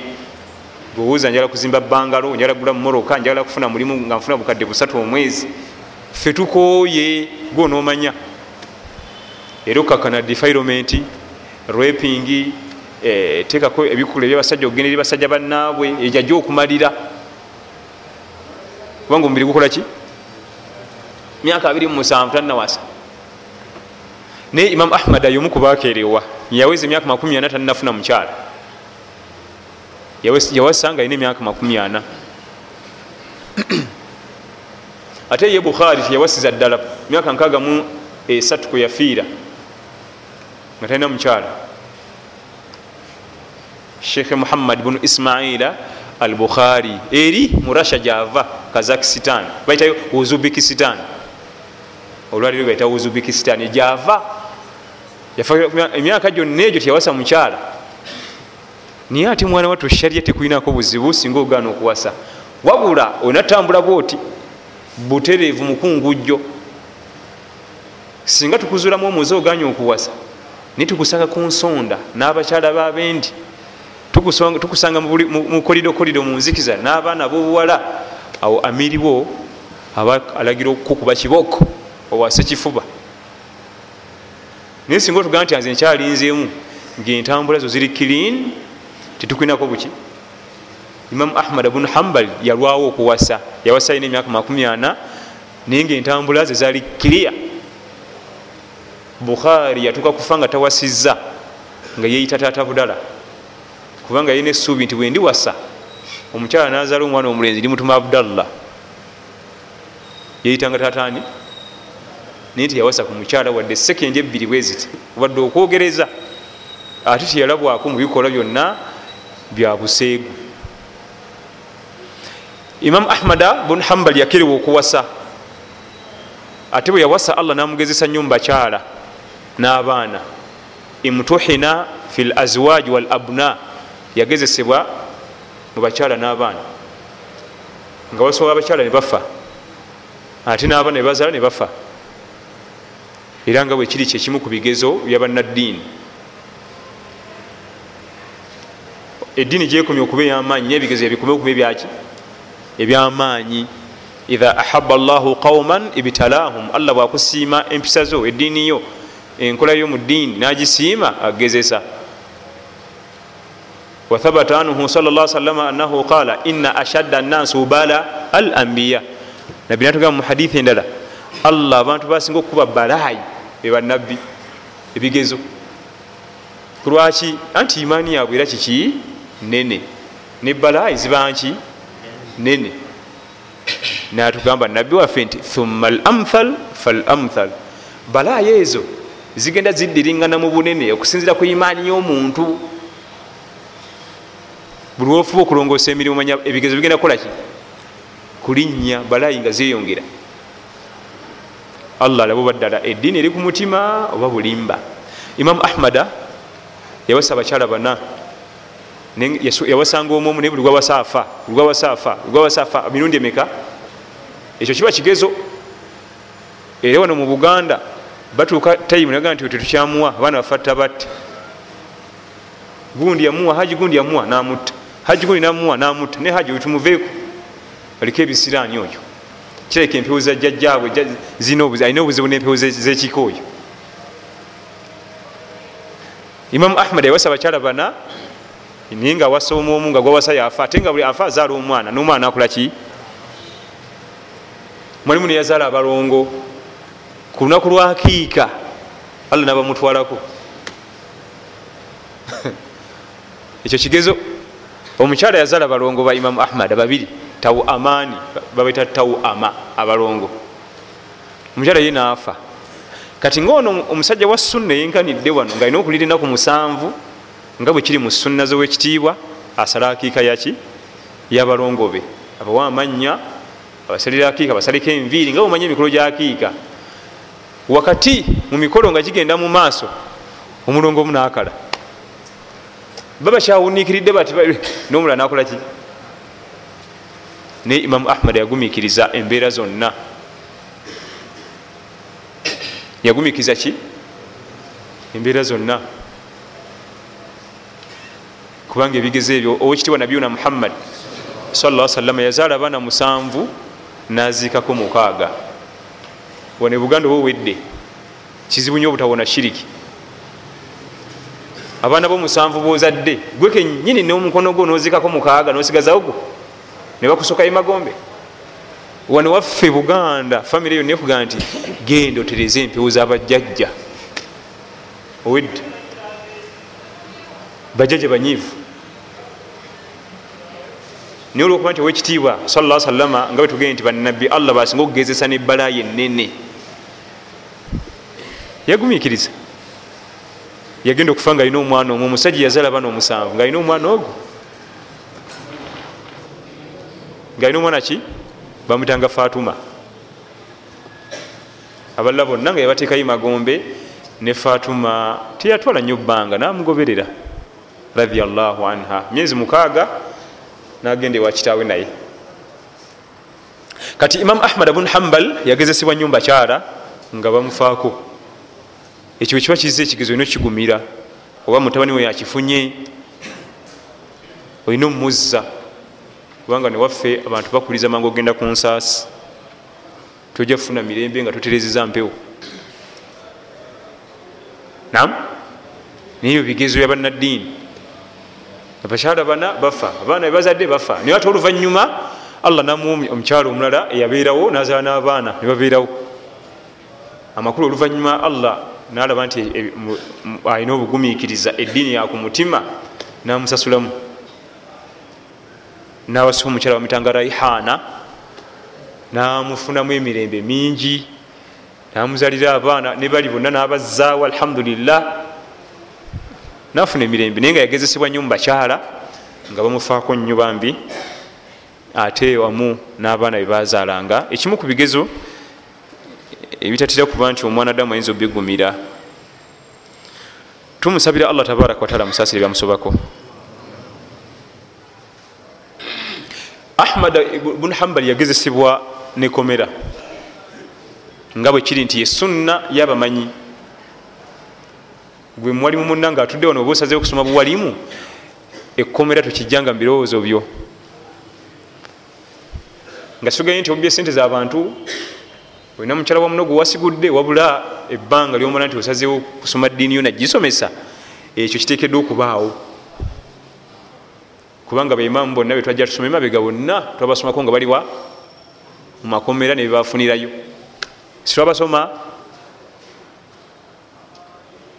bwowuza njala kuzimba bangalo njala gula mumoroka njala kufuna mulimu nga nfuna bukadde busatu omwezi. Fe tukooye gwonomanya era okakana defilement raping eh, tekako ebikulu ebyabasajja okugenda eri basajja bannaabwe ejajja okumalira. Kubanga omubiri gukolaki myaka 27 tannawasa naye imam ahmad ayomu kubakerewa yaweza emyaka 4 tanafuna mukyala. Yawasa nga alina emyaka 4 ate ye bukhari teyawasiza ddala myaka nkaga mu esatu kweyafiira nga talina mukyala. Sheikh muhammad bunu ismaila al bukhari eri mu rasha gyava kazakistan baitayo uzubikistan. Olwaliro baita uzubikistan gyava emyaka gyonna egyo teyawasa mukyala. Naye ate mwana wattu sharia tekulinako buzibu singa ogaana okuwasa. Wabula onatambula bwoti butereevu mukungujjo singa tukuzulamu omuze oganya okuwasa naye tukusanga ku nsonda n'abakyala babendi tukusanga mu kolido kolido mu nzikiza n'abaana bobuwala awo amiriwo aba alagira okukuba kiboko owase kifuba naye singa otugamba nti nze nkyalinzeemu ngaentambula zo ziri kilin tetukwinako buki? Imamu ahmad bunu hambal yalwawo okuwasa yawasa yina emyaka 40 naye ngaentambula ze zali kilia bukhari yatuuka kufa nga tawasizza nga yeyita taata budala kubanga yina essuubi nti bwendi wasa omukyala nazaala omwana omulenzi limutuma abdallah. Yeyitanga taataani naye teyawasa ku mukyala wadde sekendi ebbiri bweziti. Wadde okwogereza ate teyalabwako mu bikolwa byonna bya buseegu imamu ahmada bun hambal yakerewa okuwasa ate bwe yawasa allah namugezesa nnyo mubakyala n'abaana. Imtuhina fi l azwaji wal abna yagezesebwa mu bakyala n'abaana. Nga basobola abakyala ne bafa ate n'abaana ne bazaala ne bafa era nga bwe kiri kyekimu ku bigezo byabannaddiini eddiini gyekomye okuba ey'amaanyi n'ebigezo ebikome okuba ebyaki ebyamaanyi. Idha ahaba llahu qauman ibtalahum allah bwakusiima empisa zo eddiini yo enkola yo mu ddiini nagisiima agezesa wathabata anhu sal llah salama annahu qala ina ashadda nnasi bala al ambiya nabbi natugamba mu hadithi endala allah abantu basinga okukuba balaayi bebanabbi ebigezo. Kulwaki anti imaani yaabwe era kiki? Nene ne balaayi zibanki nene natugamba nabbi waffe nti thumma al amthal fal amthal balaayi ezo zigenda ziddiringana mu bunene okusinzira ku imaani y'omuntu. Buli wofuba okulongoosa emirimu manya ebigezo bigenda kukolaki kulinnya balaayi nga zeyongera allah alaba obaddala eddiini eri ku mutima oba bulimba. Imamu ahmada yawasa abakyala bana yawasanga omwomu naye buli gwawasa afa buli gwawasa afa buli gwawasa afa mirundi emeka? Ekyo kiba kigezo. Era wano mu buganda batuuka tayimu naga nti tetukyamuwa abaana bafatta batte. Gundi yamuwa haji gundi yamuwa namutta. Haji gundi namuwa namutta. Ne haji wetumuveeku aliko ebisiraani oyo kireka empewo za jjajjaabwe alina obuzibu nempewo zekika oyo? Imamu ahmad yawasa abakyala bana naye nga awasa omwomu nga gwawasa yafa ate nga buli afa azaala omwana nomwana akola ki? Mwalimu neyazaala abalongo ku lunaku lwakiika allah nabamutwalako. Ekyo kigezo omukyala yazaala abalongo ba imamu ahmad babiri tawu amaani babaita tawu ama abalongo. Omukyala ye naafa kati ngaono omusajja wa sunna yenkanidde wano nga alina okulira enaku musanvu nga bwe kiri mu sunna zowekitiibwa asala akiika yaki yabalongo be abawa amannya abasalira akiika basaleko enviiri nga bwemanya emikolo gyakiika wakati mu mikolo nga gigenda mu maaso omulongo omu nakala. Babakyawunikiridde bati nomulala nakolaki naye imamu ahmad yagumikiriza embeera zonna. Yagumikiriza ki? Embeera zonna. Kubanga ebigezo ebyo owekitiibwa nabiyuna muhammad salla salama yazaala abaana musanvu naziikako mukaaga. Wane buganda oba owedde kizibu nyo obutawona shiriki. Abaana bomusanvu bozadde gwe kenyini nomukono gwo nozikako mukaaga nosigazawo nebakusokayo magombe. Wane waffe buganda famiry yonna ekugaa nti genda otereza empewo zabajjajja owedde. Bajjajja banyiivu. Naye olwokuba nti owekitiibwa salla salama nga bwetugende nti banabbi allah basinga okugezesa nebbalayo enene yagumikiriza yagenda okufa nga alina omwana omwo. Omusajja yazaala bana omusanvu nga alina omwana ogwo nga alina omwana ki? Bamwitanga fatuma. Abalala bonna nga yabateekayo magombe ne fatuma teyatwala nnyo bbanga namugoberera. Radiallahu anha. Myezi mukaaga nagenda ewa kitaawe naye. Kati imamu ahmad bun hambal yagezesebwa nyumba kyara nga bamufaako. Ekyo kiba kiza ekigezo olina okigumira oba mutabani we yakifunye olina omumuzza kubanga newaffe abantu bakuliza mangu ogenda ku nsaasi. Tojja kufuna mirembe nga toterezeza mpewo. Nam naye ebyo bigezo bya bannaddiini. Abakyala bana bafa abaana bebazadde bafa. Naye ate oluvanyuma allah namuwa omukyalo omulala eyabeerawo nazaala n'abaana nebabeerawo amakulu oluvanyuma allah nalaba nti alina obugumikiriza eddiini yakumutima namusasulamu nawasifa omukyala bamitanga raihana namufunamu emirembe mingi namuzalira abaana ne bali bonna nabazaawo alhamdulillah nafuna emirembe naye nga yagezesebwa nnyo mubakyala nga bamufaako nnyo bambi ate wamu n'abaana bebazaalanga ekimu ku bigezo ebitatera kuba nti omwana adamu ayinza obigumira tumusabira allah tabaraka wataala musaasire byamusobako ahmad bun hambali yagezesebwa nekomera nga bwe kiri nti yesunna yabamanyi. Gwe muwalimu munna nga atudde wano oba osazeho okusoma buwalimu ekkomera tokijjanga mubirowoozo byo. Nga sigaye nti obubya esente zabantu olina mukyala wa muno gwe wasigudde wabula ebbanga lyomala nti osazeho kusoma ddiini yo nagisomesa ekyo kiteekeddwa okubaawo kubanga baimaamu bonna betwajja tusoma emabega bonna twabasomako nga baliwa mumakomera nebebafunirayo sitwabasoma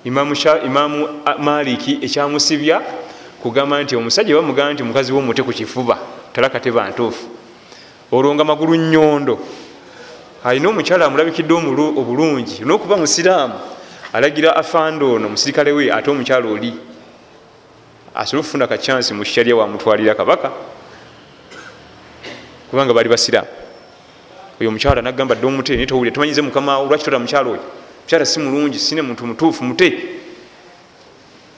imaamu maliki ekyamusibya kugamba nti omusajja bamugamba nti mukazi womute ku kifuba talakateba ntuufu. Olwo nga magulu nyondo alina omukyala amulabikidde obulungi nokuba musiraamu alagira afande ono musirikale we ate omukyala oli asobole okufuna kacyansi mu sharya wamutwalira kabaka kubanga bali basiraamu oyo omukyala nagamba dde omute naye towulire tomanyize mukamawo lwaki tota mukyala oyo? Mukyala si mulungi sine muntu mutuufu mute.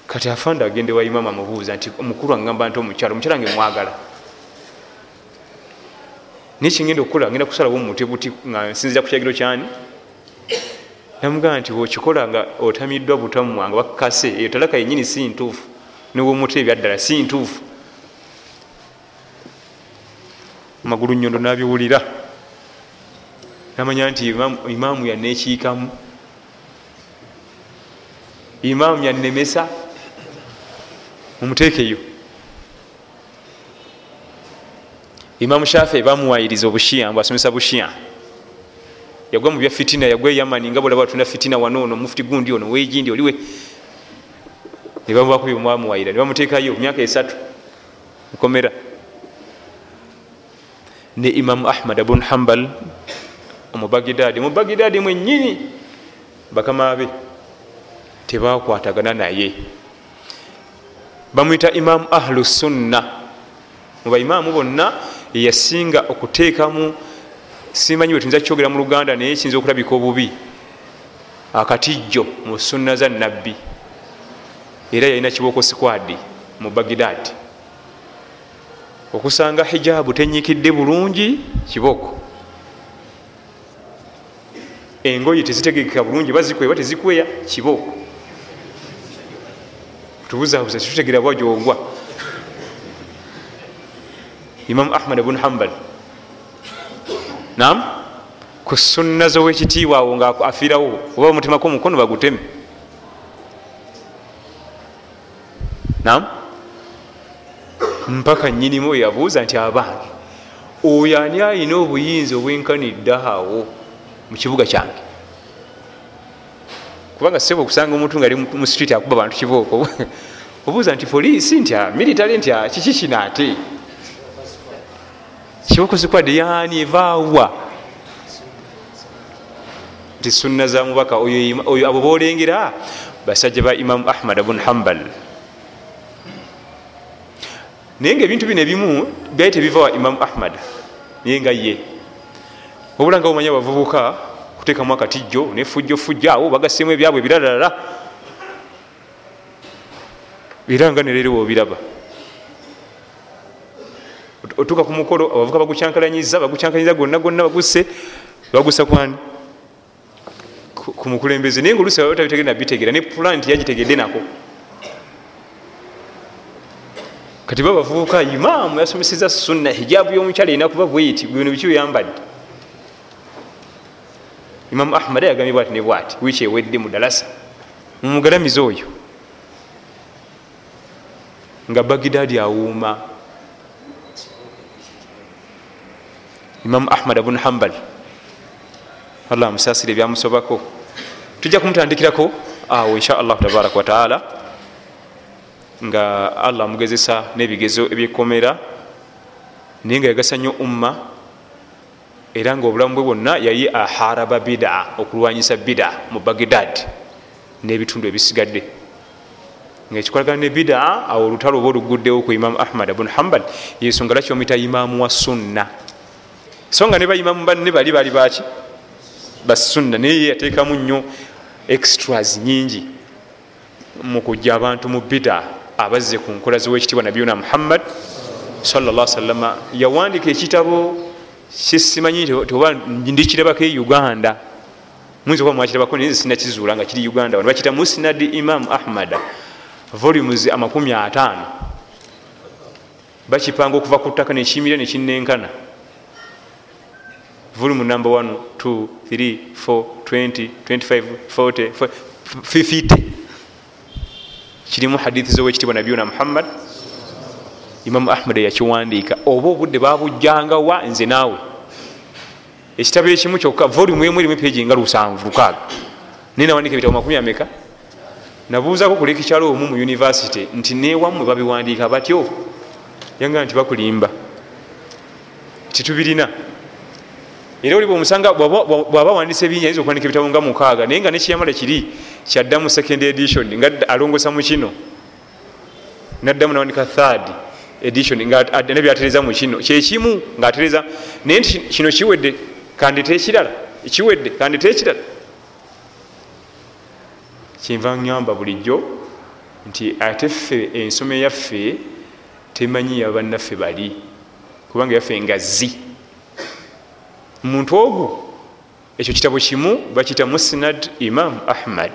Kati afande agende wa imamu amubuuza nti omukulu agamba nti omukyala omukyala nge mwagala. Naye kyengenda okukola ngenda kusalawo muti buti nga nsinzira ku kyagiro kyani? Namugamba nti okikola nga otamiddwa butamu nga bakase eyo talaka yenyini si ntuufu niwomuti ebyaddala si ntuufu. Amagulu nyondo nabiwulira. Namanya nti imaamu yanekiikamu imaamu yanemesa mumuteekeyo. Imaamu shafi bamuwayiriza obushiya mbu asomesa bushiya yagwa mu bya fitina yagwa eyamani nga bolaba batunda fitina wanoono mufuti gundi ono wegindi oliwe nebamubako byebamuwayira nebamuteekayo myaka esatu. Mukomera. Ne imamu ahmad bun hambal omubagidadi. Mubagidadi mwenyini bakama be tebakwatagana naye. Bamwita imamu ahlu sunna. Mubaimaamu bonna eyasinga okuteekamu simanyi bwe tuyinza kukyogera mu luganda naye kiyinza okulabika obubi. Akatijjo mu sunna za nabbi era yalina kibooko sikwadi mu bagidadi okusanga hijabu tenyikidde bulungi kibooko. Engoyi tezitegekeka bulungi bazikweba tezikweya kibooko. Tubuzabuza titutegera bwajogwa imamu ahmad bnu hambal nam ku sunna zowekitiibwa awo nga afiirawo oba bamutemako omukono baguteme nam mpaka nyinimu oyo yabuuza nti abange oyo ani ayina obuyinza obwenkanidde awo mu kibuga kyange? Kubanga sebe okusanga omuntu nga ali mu street akuba abantu kibooko. Obuuza nti poliisi nti military nti kiki kino ate? Kibooko zikwadde yaani evaawa nti sunna za mubaka oyo abo bolengera basajja ba imamu ahmad bun hambal naye nga ebintu bino ebimu byali tebiva wa imamu ahmad naye nga ye. Wabula nga bumanya bavubuka kuteekamu akatijjo nefujjo fujjo awo bagasemu ebyabwe ebiralalala era nga nerero wobiraba. Otuuka ku mukolo abavuka bagucyankalanyiza bagucyankalanyiza gonna gonna baguse bagusa kwani ku mukulembeze. Naye nga olusi baba tabitegere nabitegeera ne plan tiyagitegedde nako kati babavubuka imaamu yasomeseza sunna hijabu yomukyala erina kuba bwiti bino biki byambadde imamu ahmad yagambye bwati ne bwati wiiki ewedde mu dalasa mumugalamiza oyo nga bagidadi awuuma. Imamu ahmad bnu hambal allah amusasire ebyamusobako tujja kumutandikirako awo insha allahu tabaraka wataala nga allah amugezesa n'ebigezo ebyekomera naye nga yagasa nnyo umma era nga obulamu bwe bwonna yali aharaba bida okulwanyisa bida mu bagdad n'ebitundu ebisigadde. Nga ekikolagana ne bida awo olutalo oba oluguddewo ku imamu ahmad bnu hambal yensonga lwaki bamwita imamu wa sunna. So nga ne baimamu banne bali bali baki basunna naye yateekamu nnyo extras nyingi mu kujja abantu mu bida abazze ku nkola zowekitiibwa nabiyuna muhammad salla salama yawandika ekitabo kyesimanyi oba ndikirabako e uganda. Muyinza okuba mwakirabako naye sinakizuula nga kiri uganda wano. Bakita musnadi imam ahmad volumes amakumi ataano. Bakipanga okuva ku ttaka nekiyimira nekinenkana volume number 1 2 3 4 20 25 40 50 kirimu hadithi zowekitibwa nabiyuna muhammad. Imamu ahmad yakiwandiika. Oba obudde babujjangawa nze naawe. Ekitabo ekimu kyokka volume emu erimu peji nga lusanvu lukaaga. Naye nawandika ebitabo makumi ameka? Nabuuzako ku lekikyalo omu mu univesity nti newammwe babiwandiika batyo? Yanga nti bakulimba. Titubirina era oliba omusanga bwaba wandisa ebingi ayinza okuwandika ebitabo nga mukaaga naye nga nekiyamala kiri kyaddamu second edition nga alongosa mu kino. Naddamu nawandika third edition nabyatereza mu kino. Kyekimu ngaatereza naye nti kino kiwedde kandeta ekirala kiwedde kandeta ekirala. Kyenva ŋŋamba bulijjo nti ate ffe ensoma yaffe temanyi yabannaffe bali kubanga yaffe ngazi muntu ogwo ekyo kitabo kimu bakita musnad imam ahmad.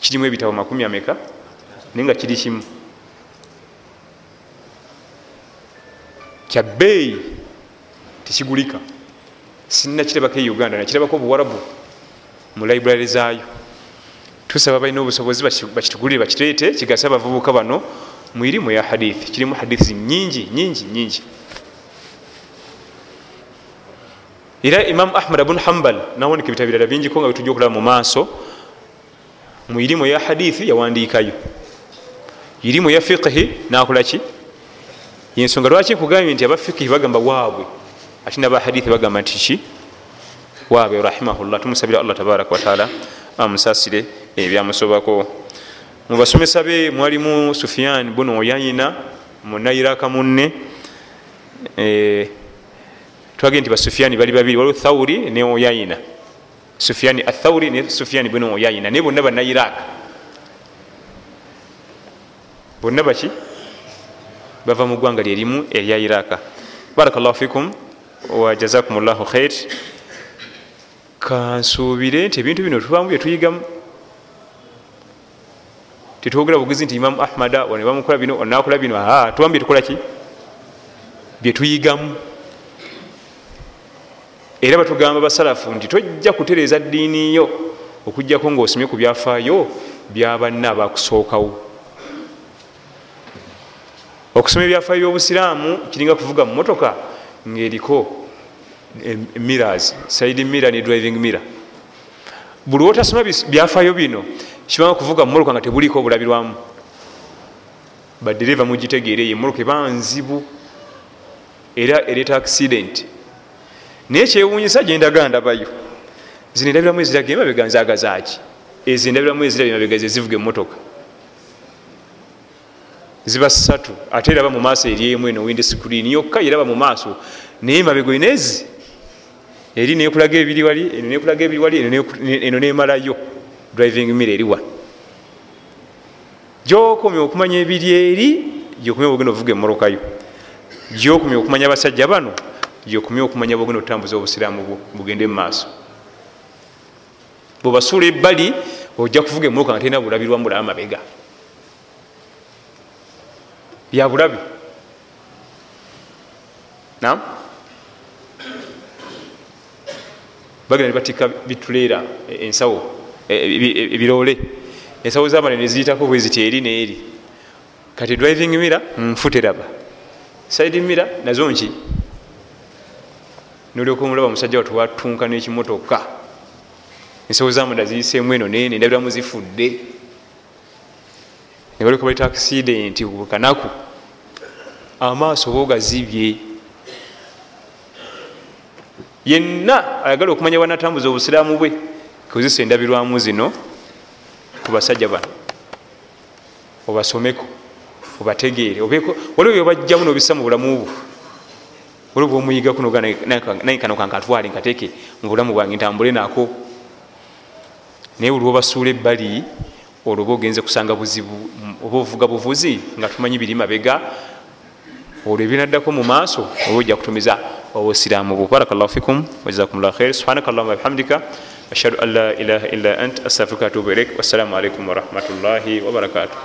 Kirimu ebitabo makumi ameka naye nga kiri kimu. Kyabbeeyi tekigulika. Sinakirabako e uganda nakirabako obuwarabu mu library zaayo. Tusaba balina obusobozi bakitugulire bakiteete kigasa abavubuka bano mu irimu ya hadithi. Kirimu hadithi nyingi nyingi nyingi era imamu ahmad bnu hambal nawandika ebitabo birala bingiko nga bitujja okulaba mu maaso mu irimu ya hadithi yawandiikayo irimu ya fiqhi nakolaki yensonga lwaki nkugambye nti abafiqhi bagamba waabwe? Ate nabahadithi bagamba nti ki? Waabwe rahimahullah tumusabira allah tabaraka wataala amusasire ebyamusobako. Mubasomesa be mwalimu sufiyan bunu oyayina munairaka munne twagee nti basufiyani bali babiri waliwo thawuri ne oyayina sufiani athauri ne sufiani bnu uyayina naye bonna banna iraq bonna baki bava mu ggwanga lyerimu erya iraka barakallahu fikum wajazakum llahu khair. Kansuubire nti ebintu bino tubamu byetuyigamu tetwogera bugezi nti imamu ahmada nebamukola bino onakola bino aa tubamu byetukola ki? Byetuyigamu era batugamba basalafu nti tojja kutereeza ddiini yo okugjako ngaosomye ku byafaayo byabanna abakusookawo okusoma ebyafaayo byobusiraamu kiringa kuvuga mu motoka ngaeriko miras side mira ne driving mira buli wotasoma byafaayo bino kibanga kuvuga mu motoka nga tebuliko obulabirwamu. Badereva mugitegeereyo emmotoka eba nzibu. Era ereeta accident naye kyewunyisa gyendaga ndabayo. Zino endabiramu eziraga emabega nzagazaaki ezo endabiramu eziraga emabega ze zivuga emmotoka. Ziba ssatu ate eraba mu maaso eryemu eno wind screen yokka yeraba mu maaso. Naye mabega enezi eri nekulaga ebiri wali eno nekulaga ebiri wali eno nemalayo driving mira eriwa gyokomya okumanya ebiri eri gyokomya bwogenda ovuga emmolokayo gyokomya okumanya abasajja bano gyokomya okumanya bwogenda otambuza obusiraamu bugende mu maaso. Bwebasuula ebbali ojja kuvuga emmoloka nga terina bulabirwamu bulaba mabega. Byabulabi nam bagenda nebatika bituleera ensawo ebiroole ensawo zamane neziyitako bweziti eri neeri kati driving mira nfuteraba side mira nazo nki nolyoka omulaba omusajja watuwatunka nekimotoka. Ensawo zamanda ziyisemu eno nene endabiramu zifudde nebaleka baleta accident kanaku. Amaaso bogazibye yenna ayagala okumanya banatambuza obusiraamu bwe. Kozesa endabirwamu zino ku basajja bano. Obasomeko obategeere. Waliwo byobajjamu nobisa mu bulamu bwo waliwo bwomuyigaku naye kano kankatwale nkateeke mu bulamu bwange ntambule nako. Naye buli wobasuula ebbali olwo oba ogenze kusanga buzibu oba ovuga buvuzi nga tumanyi biri mabega olwo ebinaddako mu maaso oba ojja kutumiza obusiraamu bwo barakallahu fikum wajazakum llah khair subhanaka allahuma bihamdika ashhadu an la ilaha illa ant astafirika atubu ilaik wassalamu alaikum warahmatullahi wabarakatuh